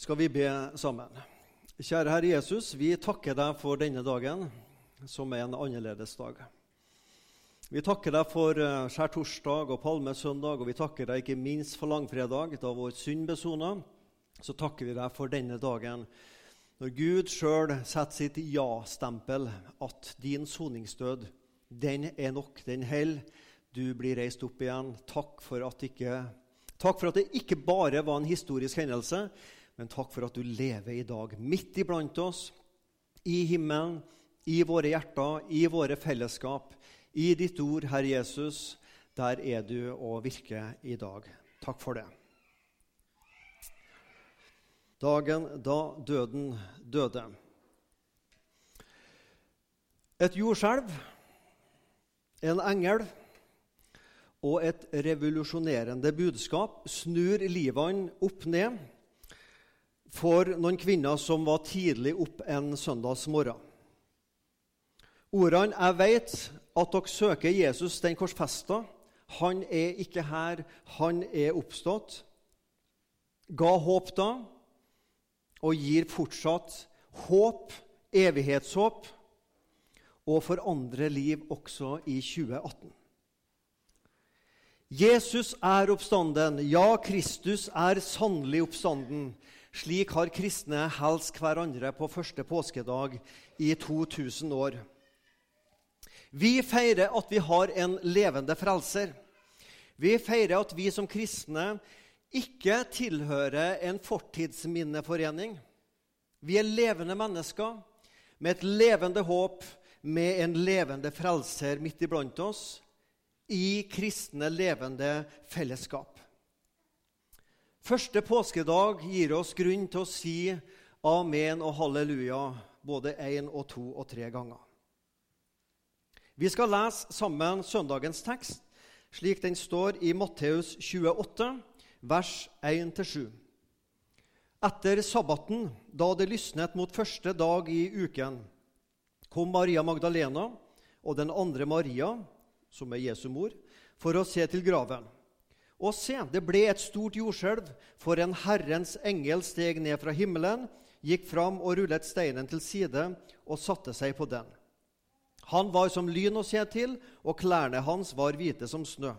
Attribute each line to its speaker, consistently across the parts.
Speaker 1: skal vi be sammen. Kjære Herre Jesus, vi takker deg for denne dagen, som er en annerledes dag. Vi takker deg for eh, skjærtorsdag og palmesøndag, og vi takker deg ikke minst for langfredag, da vår synd besona. Så takker vi deg for denne dagen, når Gud sjøl setter sitt ja-stempel, at din soningsdød, den er nok, den holder. Du blir reist opp igjen. Takk for, ikke, takk for at det ikke bare var en historisk hendelse, men takk for at du lever i dag midt iblant oss, i himmelen, i våre hjerter, i våre fellesskap. I ditt ord, Herre Jesus, der er du og virker i dag. Takk for det. Dagen da døden døde. Et jordskjelv, en engel og et revolusjonerende budskap snur livene opp ned for noen kvinner som var tidlig opp en søndagsmorgen. Ordene 'Jeg vet at dere søker Jesus den korsfesta'. Han er ikke her, han er oppstått. Ga håp da, og gir fortsatt håp, evighetshåp, og forandrer liv også i 2018. Jesus er oppstanden. Ja, Kristus er sannelig oppstanden. Slik har kristne helst hverandre på første påskedag i 2000 år. Vi feirer at vi har en levende frelser. Vi feirer at vi som kristne ikke tilhører en fortidsminneforening. Vi er levende mennesker med et levende håp, med en levende frelser midt iblant oss, i kristne, levende fellesskap. Første påskedag gir oss grunn til å si amen og halleluja både én og to og tre ganger. Vi skal lese sammen søndagens tekst, slik den står i Matteus 28, vers 1-7. Etter sabbaten, da det lysnet mot første dag i uken, kom Maria Magdalena og den andre Maria, som er Jesu mor, for å se til graven. Og se, det ble et stort jordskjelv, for en Herrens engel steg ned fra himmelen, gikk fram og rullet steinen til side og satte seg på den. Han var som lyn å se til, og klærne hans var hvite som snø.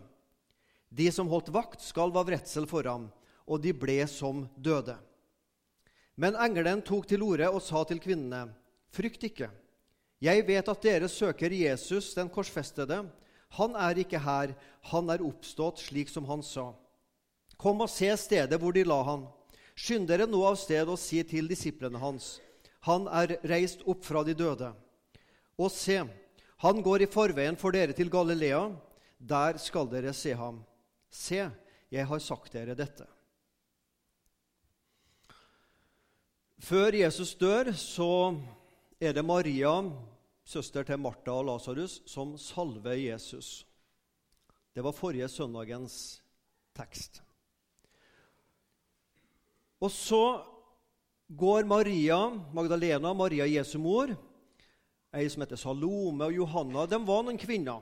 Speaker 1: De som holdt vakt, skalv av redsel for ham, og de ble som døde. Men engelen tok til orde og sa til kvinnene, frykt ikke. Jeg vet at dere søker Jesus, den korsfestede. Han er ikke her, han er oppstått slik som han sa. Kom og se stedet hvor de la han. Skynd dere nå av sted og si til disiplene hans. Han er reist opp fra de døde. Og se, han går i forveien for dere til Galilea. Der skal dere se ham. Se, jeg har sagt dere dette. Før Jesus dør, så er det Maria, søster til Martha og Lasarus, som salver Jesus. Det var forrige søndagens tekst. Og så går Maria, Magdalena, Maria Jesu mor, Ei som heter Salome og Johanna. De var noen kvinner.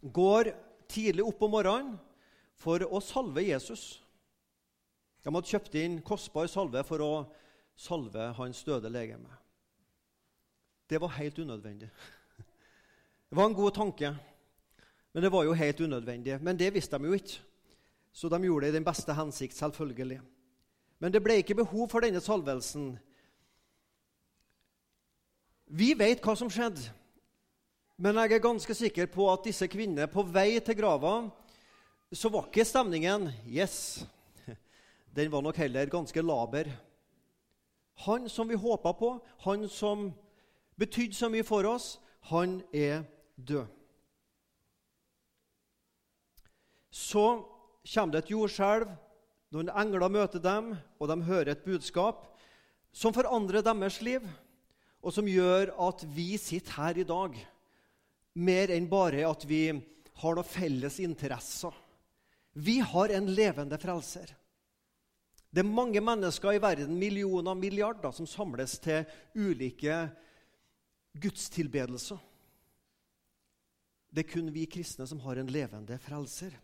Speaker 1: Går tidlig opp om morgenen for å salve Jesus. De hadde kjøpt inn kostbar salve for å salve hans døde legeme. Det var helt unødvendig. Det var en god tanke, men det var jo helt unødvendig. Men det visste de jo ikke, så de gjorde det i den beste hensikt, selvfølgelig. Men det ble ikke behov for denne salvelsen vi vet hva som skjedde, men jeg er ganske sikker på at disse kvinnene på vei til grava så var ikke stemningen 'yes'. Den var nok heller ganske laber. Han som vi håpa på, han som betydde så mye for oss, han er død. Så kommer det et jordskjelv. Noen engler møter dem, og de hører et budskap som forandrer deres liv og som gjør at vi sitter her i dag, mer enn bare at vi har noen felles interesser. Vi har en levende frelser. Det er mange mennesker i verden, millioner, milliarder, som samles til ulike gudstilbedelser. Det er kun vi kristne som har en levende frelser.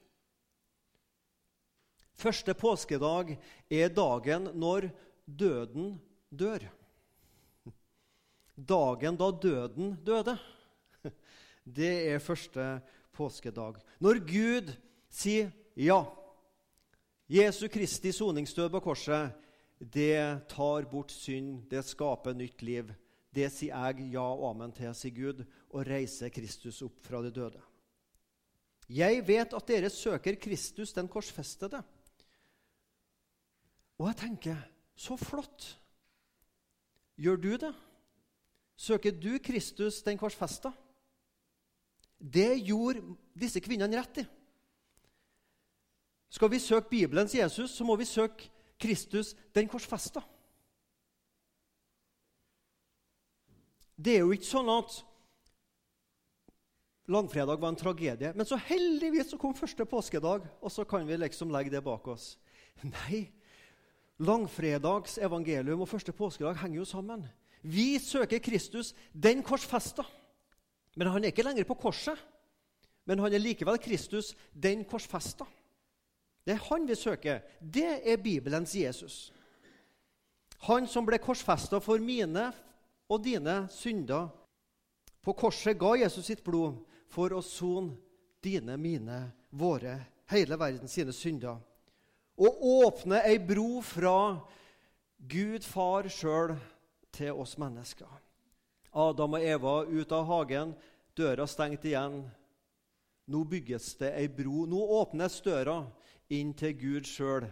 Speaker 1: Første påskedag er dagen når døden dør. Dagen da døden døde. Det er første påskedag. Når Gud sier ja, Jesu Kristi soningsdød på korset, det tar bort synd, det skaper nytt liv. Det sier jeg ja og amen til, sier Gud, og reiser Kristus opp fra de døde. Jeg vet at dere søker Kristus, den korsfestede. Og jeg tenker så flott. Gjør du det? Søker du Kristus, den korsfesta? Det gjorde disse kvinnene rett i. Skal vi søke Bibelens Jesus, så må vi søke Kristus, den korsfesta. Det er jo ikke sånn at langfredag var en tragedie. Men så heldigvis så kom første påskedag, og så kan vi liksom legge det bak oss. Nei, langfredags evangelium og første påskedag henger jo sammen. Vi søker Kristus, den korsfesta. Men han er ikke lenger på korset. Men han er likevel Kristus, den korsfesta. Det er han vi søker. Det er Bibelens Jesus. Han som ble korsfesta for mine og dine synder. På korset ga Jesus sitt blod for å sone dine, mine, våre, hele verden sine synder. Og åpne ei bro fra Gud far sjøl til oss mennesker. Adam og Eva ut av hagen, døra stengt igjen. Nå bygges det ei bro. Nå åpnes døra inn til Gud sjøl.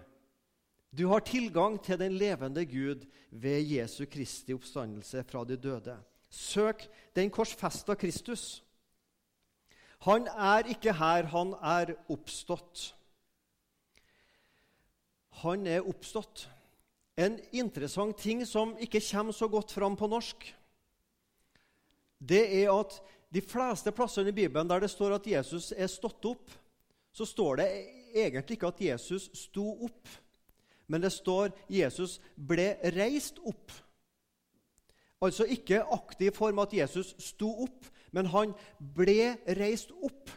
Speaker 1: Du har tilgang til den levende Gud ved Jesu Kristi oppstandelse fra de døde. Søk den korsfesta Kristus. Han er ikke her, han er oppstått. Han er oppstått. En interessant ting som ikke kommer så godt fram på norsk, det er at de fleste plassene i Bibelen der det står at Jesus er stått opp, så står det egentlig ikke at Jesus sto opp, men det står Jesus ble reist opp. Altså ikke aktiv form at Jesus sto opp, men han ble reist opp.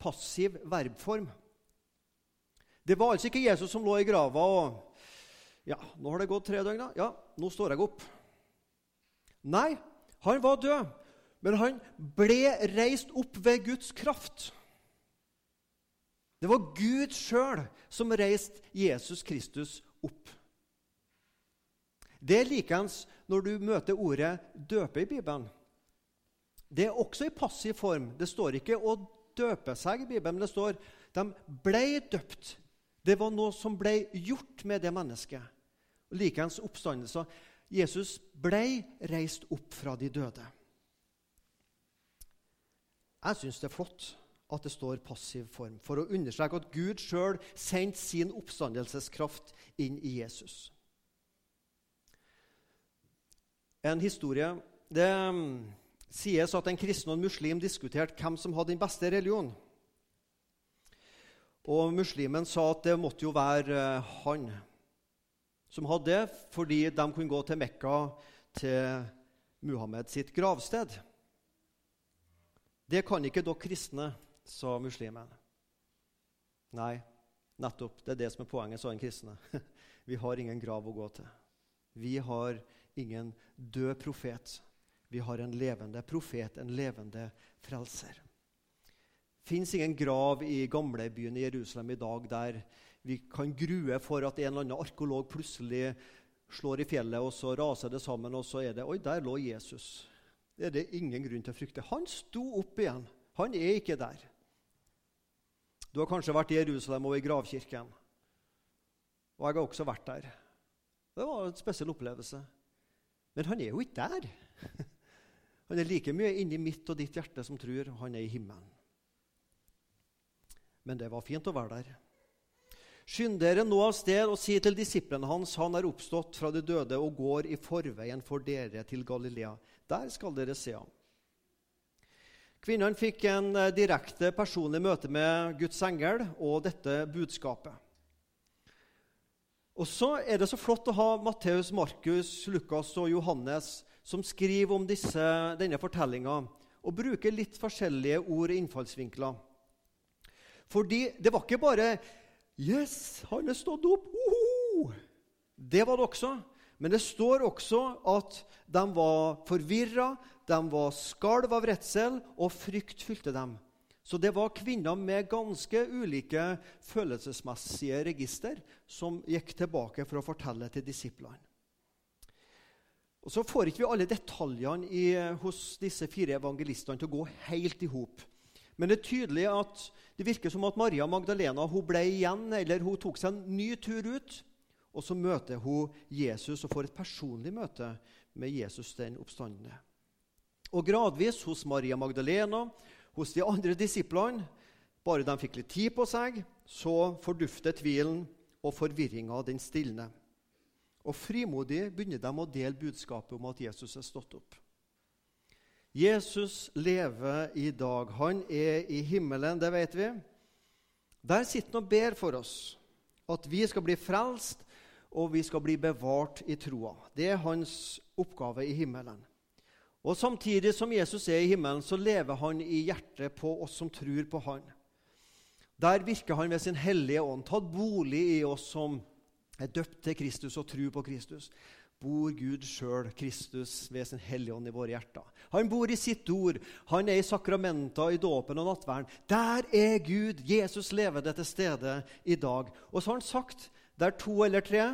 Speaker 1: Passiv verbform. Det var altså ikke Jesus som lå i grava og Ja, nå har det gått tre døgn, da. Ja, nå står jeg opp. Nei, han var død, men han ble reist opp ved Guds kraft. Det var Gud sjøl som reiste Jesus Kristus opp. Det er likeens når du møter ordet 'døpe' i Bibelen. Det er også i passiv form. Det står ikke 'å døpe seg' i Bibelen, men det står 'de ble døpt'. Det var noe som ble gjort med det mennesket. Likeens oppstandelser. Jesus ble reist opp fra de døde. Jeg syns det er flott at det står passiv form, for å understreke at Gud sjøl sendte sin oppstandelseskraft inn i Jesus. En historie Det mm, sies at en kristen og en muslim diskuterte hvem som hadde den beste religionen. Og Muslimen sa at det måtte jo være eh, han som hadde det, fordi de kunne gå til Mekka, til Muhammed sitt gravsted. Det kan ikke dere kristne, sa muslimen. Nei, nettopp. Det er det som er poenget, sa den kristne. Vi har ingen grav å gå til. Vi har ingen død profet. Vi har en levende profet, en levende frelser. Det fins ingen grav i gamlebyen i Jerusalem i dag der vi kan grue for at en eller annen arkeolog plutselig slår i fjellet, og så raser det sammen, og så er det Oi, der lå Jesus. Det er det ingen grunn til å frykte. Han sto opp igjen. Han er ikke der. Du har kanskje vært i Jerusalem og i gravkirken. Og jeg har også vært der. Det var en spesiell opplevelse. Men han er jo ikke der. Han er like mye inni mitt og ditt hjerte som tror han er i himmelen. Men det var fint å være der. Skynd dere nå av sted og si til disiplene hans han er oppstått fra de døde og går i forveien for dere til Galilea. Der skal dere se ham. Kvinnene fikk en eh, direkte personlig møte med Guds engel og dette budskapet. Og så er det så flott å ha Matteus, Markus, Lukas og Johannes som skriver om disse, denne fortellinga og bruker litt forskjellige ord og innfallsvinkler. Fordi det var ikke bare 'Yes, han er stått opp!' Oho! Det var det også. Men det står også at de var forvirra, de var skalv av redsel, og frykt fylte dem. Så det var kvinner med ganske ulike følelsesmessige register som gikk tilbake for å fortelle til disiplene. Og Så får ikke vi alle detaljene i, hos disse fire evangelistene til å gå helt i hop. Men det er tydelig at det virker som at Maria Magdalena hun ble igjen, eller hun tok seg en ny tur ut. Og så møter hun Jesus og får et personlig møte med Jesus den oppstandende. Og gradvis hos Maria Magdalena, hos de andre disiplene, bare de fikk litt tid på seg, så forduftet tvilen, og forvirringa den stilne. Og frimodig begynner de å dele budskapet om at Jesus er stått opp. Jesus lever i dag. Han er i himmelen, det vet vi. Der sitter han og ber for oss at vi skal bli frelst og vi skal bli bevart i troa. Det er hans oppgave i himmelen. Og Samtidig som Jesus er i himmelen, så lever han i hjertet på oss som tror på han. Der virker han ved sin hellige ånd, tatt bolig i oss som er døpt til Kristus og tror på Kristus bor Gud sjøl, Kristus, ved sin hellige ånd i våre hjerter. Han bor i sitt ord, han er i sakramenta, i dåpen og nattverden. Der er Gud, Jesus levende til stede i dag. Og så har han sagt, der to eller tre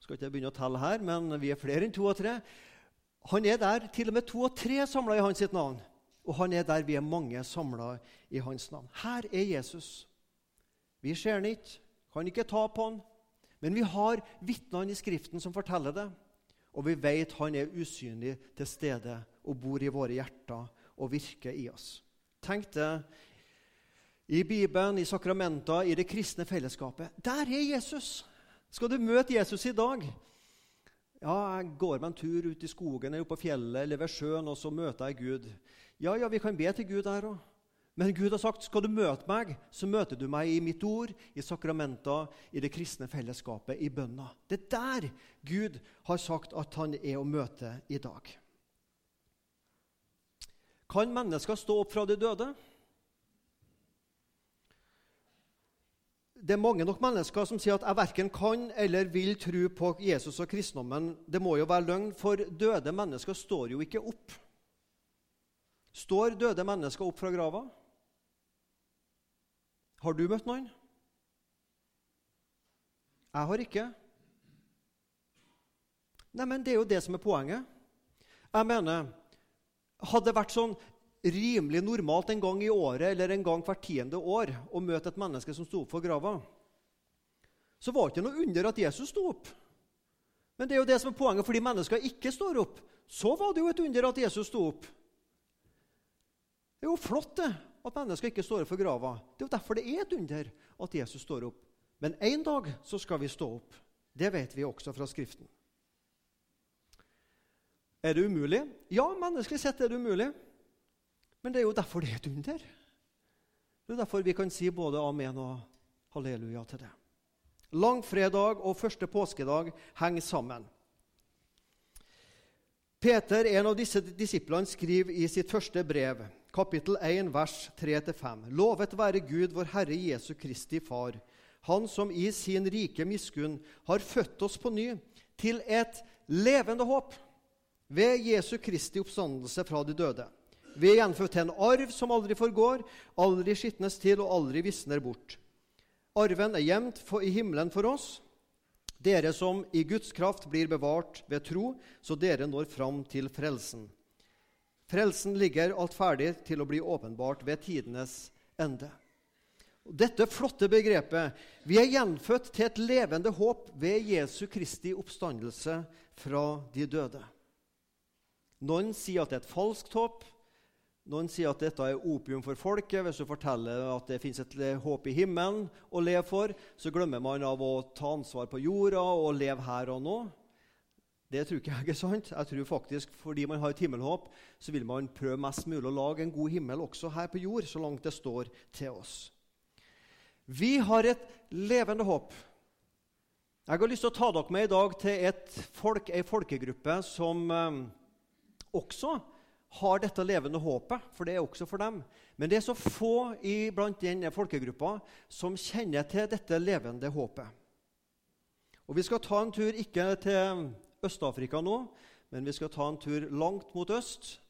Speaker 1: skal ikke begynne å telle her, men vi er flere enn to og tre. Han er der til og med to og tre samla i hans navn. Og han er der vi er mange samla i hans navn. Her er Jesus. Vi ser han ikke, kan ikke ta på han, men vi har vitnene i Skriften som forteller det. Og vi vet han er usynlig til stede og bor i våre hjerter og virker i oss. Tenk det i Bibelen, i sakramenter, i det kristne fellesskapet. Der er Jesus! Skal du møte Jesus i dag? Ja, jeg går meg en tur ut i skogen eller på fjellet eller ved sjøen, og så møter jeg Gud. Ja, ja, vi kan be til Gud der òg. Men Gud har sagt skal du møte meg, så møter du meg i mitt ord, i sakramenter, i det kristne fellesskapet, i bønna. Det er der Gud har sagt at han er å møte i dag. Kan mennesker stå opp fra de døde? Det er mange nok mennesker som sier at jeg verken kan eller vil tro på Jesus og kristendommen. Det må jo være løgn, for døde mennesker står jo ikke opp. Står døde mennesker opp fra grava? Har du møtt noen? Jeg har ikke. Nei, men Det er jo det som er poenget. Jeg mener, Hadde det vært sånn rimelig normalt en gang i året eller en gang hvert tiende år å møte et menneske som sto opp for grava, så var det ikke noe under at Jesus sto opp. Men det er jo det som er poenget, fordi mennesker ikke står opp. Så var det jo et under at Jesus sto opp. Det er jo flott, det at mennesker ikke står opp for grava. Det er jo derfor det er et under at Jesus står opp. Men en dag så skal vi stå opp. Det vet vi også fra Skriften. Er det umulig? Ja, menneskelig sett er det umulig. Men det er jo derfor det er et under. Det er derfor vi kan si både amen og halleluja til det. Langfredag og første påskedag henger sammen. Peter, en av disse disiplene, skriver i sitt første brev kapittel 1, vers 3-5. Lovet være Gud, vår Herre Jesu Kristi Far, Han som i sin rike miskunn har født oss på ny til et levende håp ved Jesu Kristi oppstandelse fra de døde. Vi er gjenfødt til en arv som aldri forgår, aldri skitnes til og aldri visner bort. Arven er gjemt i himmelen for oss, dere som i Guds kraft blir bevart ved tro, så dere når fram til frelsen. Frelsen ligger alt ferdig til å bli åpenbart ved tidenes ende. Dette flotte begrepet Vi er gjenfødt til et levende håp ved Jesu Kristi oppstandelse fra de døde. Noen sier at det er et falskt håp. Noen sier at dette er opium for folket. Hvis du forteller at det fins et håp i himmelen å leve for, så glemmer man av å ta ansvar på jorda og leve her og nå. Det tror ikke jeg er sant. Jeg tror faktisk Fordi man har et himmelhåp, så vil man prøve mest mulig å lage en god himmel også her på jord, så langt det står til oss. Vi har et levende håp. Jeg har lyst til å ta dere med i dag til et folk, en folkegruppe som eh, også har dette levende håpet, for det er også for dem. Men det er så få i, blant denne folkegruppa som kjenner til dette levende håpet. Og Vi skal ta en tur ikke til Øst-Afrika nå, men vi skal ta en tur langt mot øst.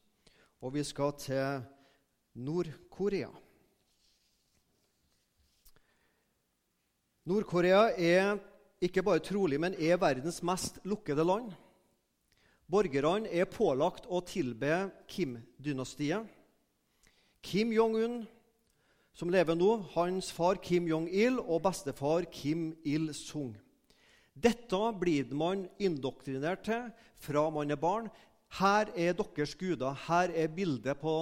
Speaker 1: Og vi skal til Nord-Korea. Nord-Korea er ikke bare trolig, men er verdens mest lukkede land. Borgerne er pålagt å tilbe Kim-dynastiet. Kim Jong-un, som lever nå, hans far Kim Jong-il og bestefar Kim Il-sung. Dette blir man indoktrinert til fra man er barn. Her er deres guder. Her er bildet på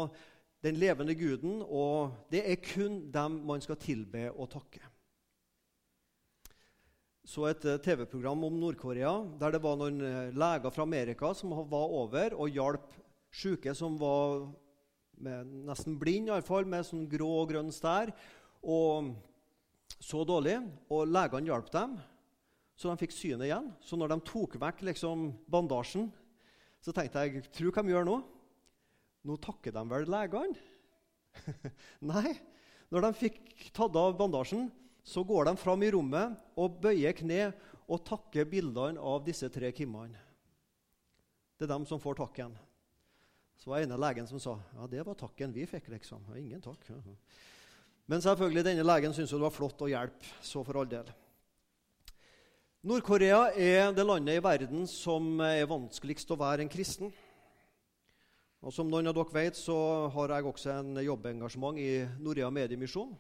Speaker 1: den levende guden, og det er kun dem man skal tilbe og takke. Så et eh, TV-program om Nord-Korea der det var noen eh, leger fra Amerika som var over og hjalp syke som var nesten blind, iallfall, med sånn grå og grønn stær. Og så dårlig. Og legene hjalp dem, så de fikk synet igjen. Så når de tok vekk liksom, bandasjen, så tenkte jeg Tro hva de gjør nå? Nå takker de vel legene? Nei. Når de fikk tatt av bandasjen, så går de fram i rommet og bøyer kne og takker bildene av disse tre Kimmene. Det er dem som får takken. Så var ene legen som sa ja, det var takken vi fikk. liksom. Ingen takk. Men selvfølgelig, denne legen syntes det var flott å hjelpe. Så for all del. Nord-Korea er det landet i verden som er vanskeligst å være en kristen. Og Som noen av dere vet, så har jeg også en jobbengasjement i Norea Mediemisjon.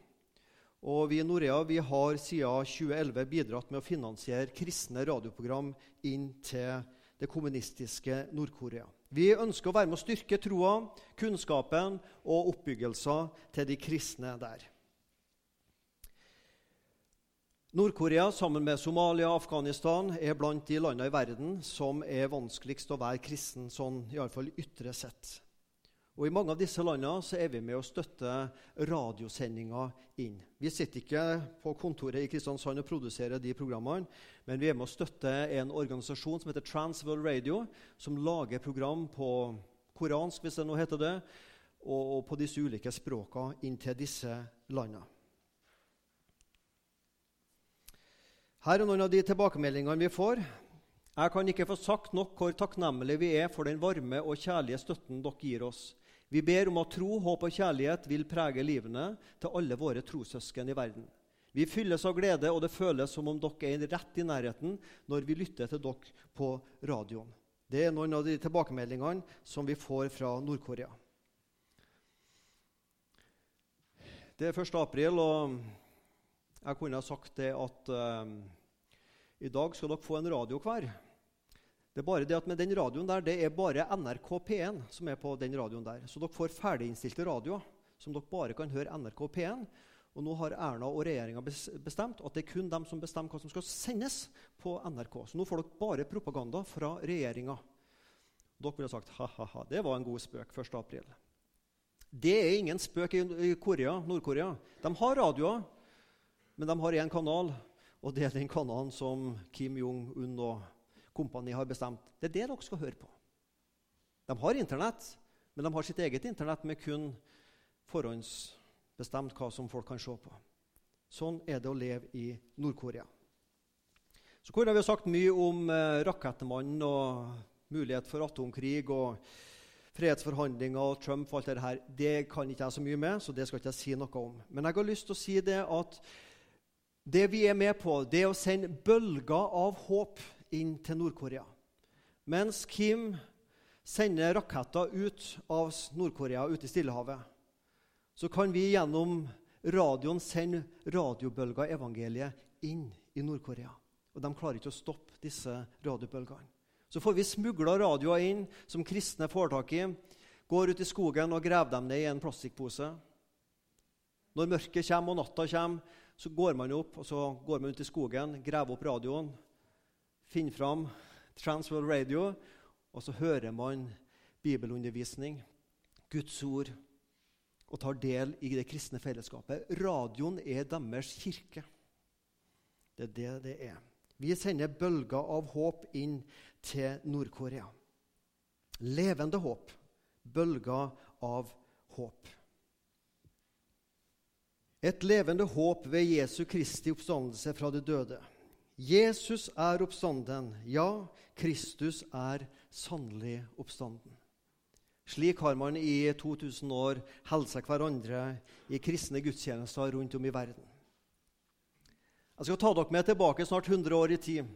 Speaker 1: Og vi i Norea vi har siden 2011 bidratt med å finansiere kristne radioprogram inn til det kommunistiske Nord-Korea. Vi ønsker å være med å styrke troa, kunnskapen og oppbyggelser til de kristne der. Nord-Korea sammen med Somalia og Afghanistan er blant de landene i verden som er vanskeligst å være kristen, sånn iallfall ytre sett. Og I mange av disse landene så er vi med å støtte radiosendinger inn. Vi sitter ikke på kontoret i Kristiansand og produserer de programmene, men vi er med å støtte en organisasjon som heter Transworld Radio, som lager program på koransk, hvis det nå heter det, og, på disse ulike språkene inn til disse landene. Her er noen av de tilbakemeldingene vi får. Jeg kan ikke få sagt nok hvor takknemlige vi er for den varme og kjærlige støtten dere gir oss. Vi ber om at tro, håp og kjærlighet vil prege livene til alle våre trossøsken i verden. Vi fylles av glede, og det føles som om dere er rett i nærheten når vi lytter til dere på radioen. Det er noen av de tilbakemeldingene som vi får fra Nord-Korea. Det er 1. april, og jeg kunne ha sagt det at uh, i dag skal dere få en radio hver. Det er bare det at med den radioen der, det er bare NRK P1 som er på den radioen der. Så dere får ferdiginnstilte radioer som dere bare kan høre NRK P1. Og nå har Erna og regjeringa bestemt at det er kun dem som bestemmer hva som skal sendes på NRK. Så nå får dere bare propaganda fra regjeringa. Dere ville sagt ha-ha-ha, det var en god spøk 1. april. Det er ingen spøk i Nord-Korea. De har radioer, men de har én kanal, og det er den kanalen som Kim Jong-un og kompani har bestemt. Det er det dere skal høre på. De har Internett, men de har sitt eget Internett med kun forhåndsbestemt hva som folk kan se på. Sånn er det å leve i Nord-Korea. Så kunne vi sagt mye om eh, rakettmannen og mulighet for atomkrig og fredsforhandlinger og Trump og alt det her. Det kan ikke jeg så mye med, så det skal ikke jeg si noe om. Men jeg har lyst til å si det at det vi er med på, det er å sende bølger av håp inn til Nord-Korea. Mens Kim sender raketter ut av Nord-Korea, ut i Stillehavet, så kan vi gjennom radioen sende radiobølger evangeliet inn i Nord-Korea. Og de klarer ikke å stoppe disse radiobølgene. Så får vi smugla radioer inn som kristne får tak i, går ut i skogen og graver dem ned i en plastikkpose. Når mørket kommer og natta kommer, så går man opp og så går man ut i skogen, graver opp radioen, finner fram Transworld Radio, og så hører man bibelundervisning, Guds ord, og tar del i det kristne fellesskapet. Radioen er deres kirke. Det er det det er. Vi sender bølger av håp inn til Nord-Korea. Levende håp. Bølger av håp. Et levende håp ved Jesu Kristi oppstandelse fra de døde. Jesus er oppstanden. Ja, Kristus er sannelig oppstanden. Slik har man i 2000 år hilsa hverandre i kristne gudstjenester rundt om i verden. Jeg skal ta dere med tilbake snart 100 år i tid.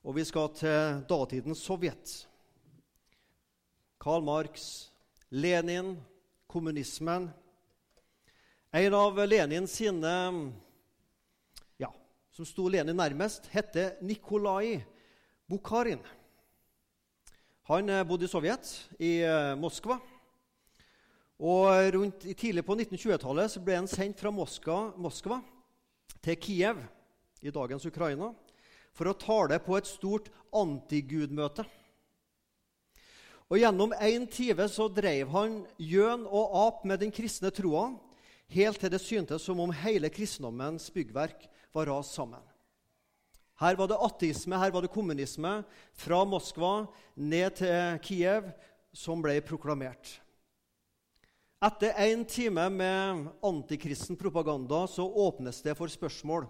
Speaker 1: Og vi skal til datidens Sovjet. Karl Marx, Lenin, kommunismen. En av Lenins sine som sto Lenin nærmest, heter Nikolai Bukharin. Han eh, bodde i Sovjet, i eh, Moskva. Og rundt, Tidlig på 1920-tallet ble han sendt fra Moskva, Moskva, til Kiev i dagens Ukraina for å tale på et stort antigudmøte. Og Gjennom en time så drev han gjøn og ap med den kristne troa, helt til det syntes som om hele kristendommens byggverk var rast sammen. Her var det ateisme, her var det kommunisme, fra Moskva ned til Kiev, som ble proklamert. Etter en time med antikristen propaganda så åpnes det for spørsmål.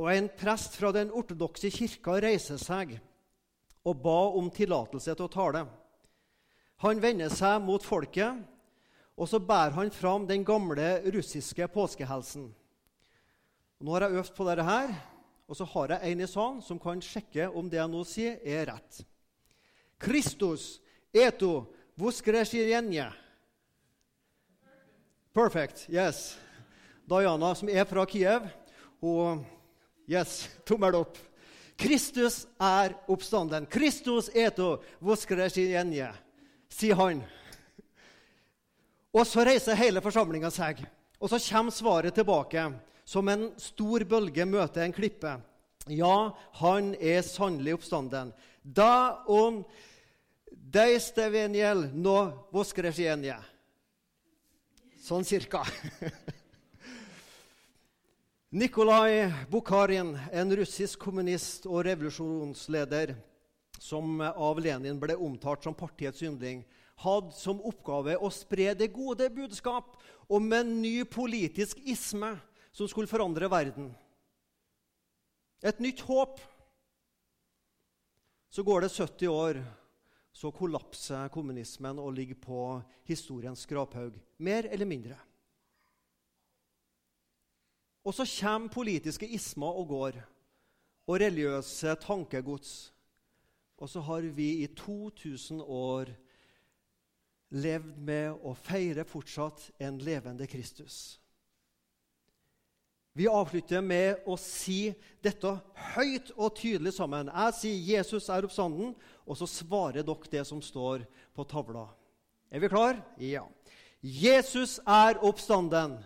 Speaker 1: Og En prest fra den ortodokse kirka reiser seg og ba om tillatelse til å tale. Han vender seg mot folket, og så bærer han fram den gamle russiske påskehelsen. Nå har jeg øvd på dette her, og så har jeg en i salen som kan sjekke om det jeg nå sier, er rett. Kristus eto voskreshirenje. Perfect. Yes. Diana, som er fra Kiev, hun Yes, tommel opp. Kristus er oppstanden. Kristus eto voskreshirenje, sier han. Og så reiser hele forsamlinga seg, og så kommer svaret tilbake som en stor bølge møter en klippe. Ja, han er sannelig oppstanden. Da on deisteveniel no voskresjenie. Sånn cirka. Nikolai Bukharin, en russisk kommunist og revolusjonsleder som av Lenin ble omtalt som partiets yndling, hadde som oppgave å spre det gode budskap om en ny politisk isme som skulle forandre verden. Et nytt håp. Så går det 70 år, så kollapser kommunismen og ligger på historiens skraphaug. Mer eller mindre. Og så kommer politiske ismer og går, og religiøse tankegods. Og så har vi i 2000 år levd med å feire fortsatt en levende Kristus. Vi avslutter med å si dette høyt og tydelig sammen. Jeg sier 'Jesus er oppstanden', og så svarer dere det som står på tavla. Er vi klar? Ja. Jesus er oppstanden.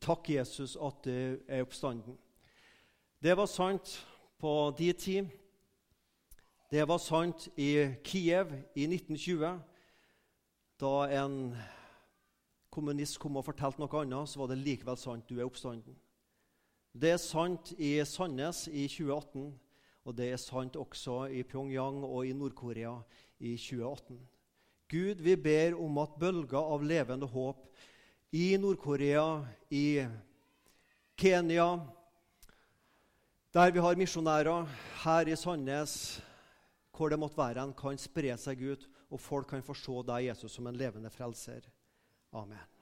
Speaker 1: Takk, Jesus, at du er oppstanden. Det var sant på de tid. Det var sant i Kiev i 1920, da en kommunist kom og fortalte noe annet, så var det likevel sant. Du er oppstanden. Det er sant i Sandnes i 2018, og det er sant også i Pyongyang og i Nord-Korea i 2018. Gud, vi ber om at bølger av levende håp i Nord-Korea, i Kenya, der vi har misjonærer, her i Sandnes, hvor det måtte være en, kan spre seg ut, og folk kan få se deg, Jesus, som en levende frelser. Amen.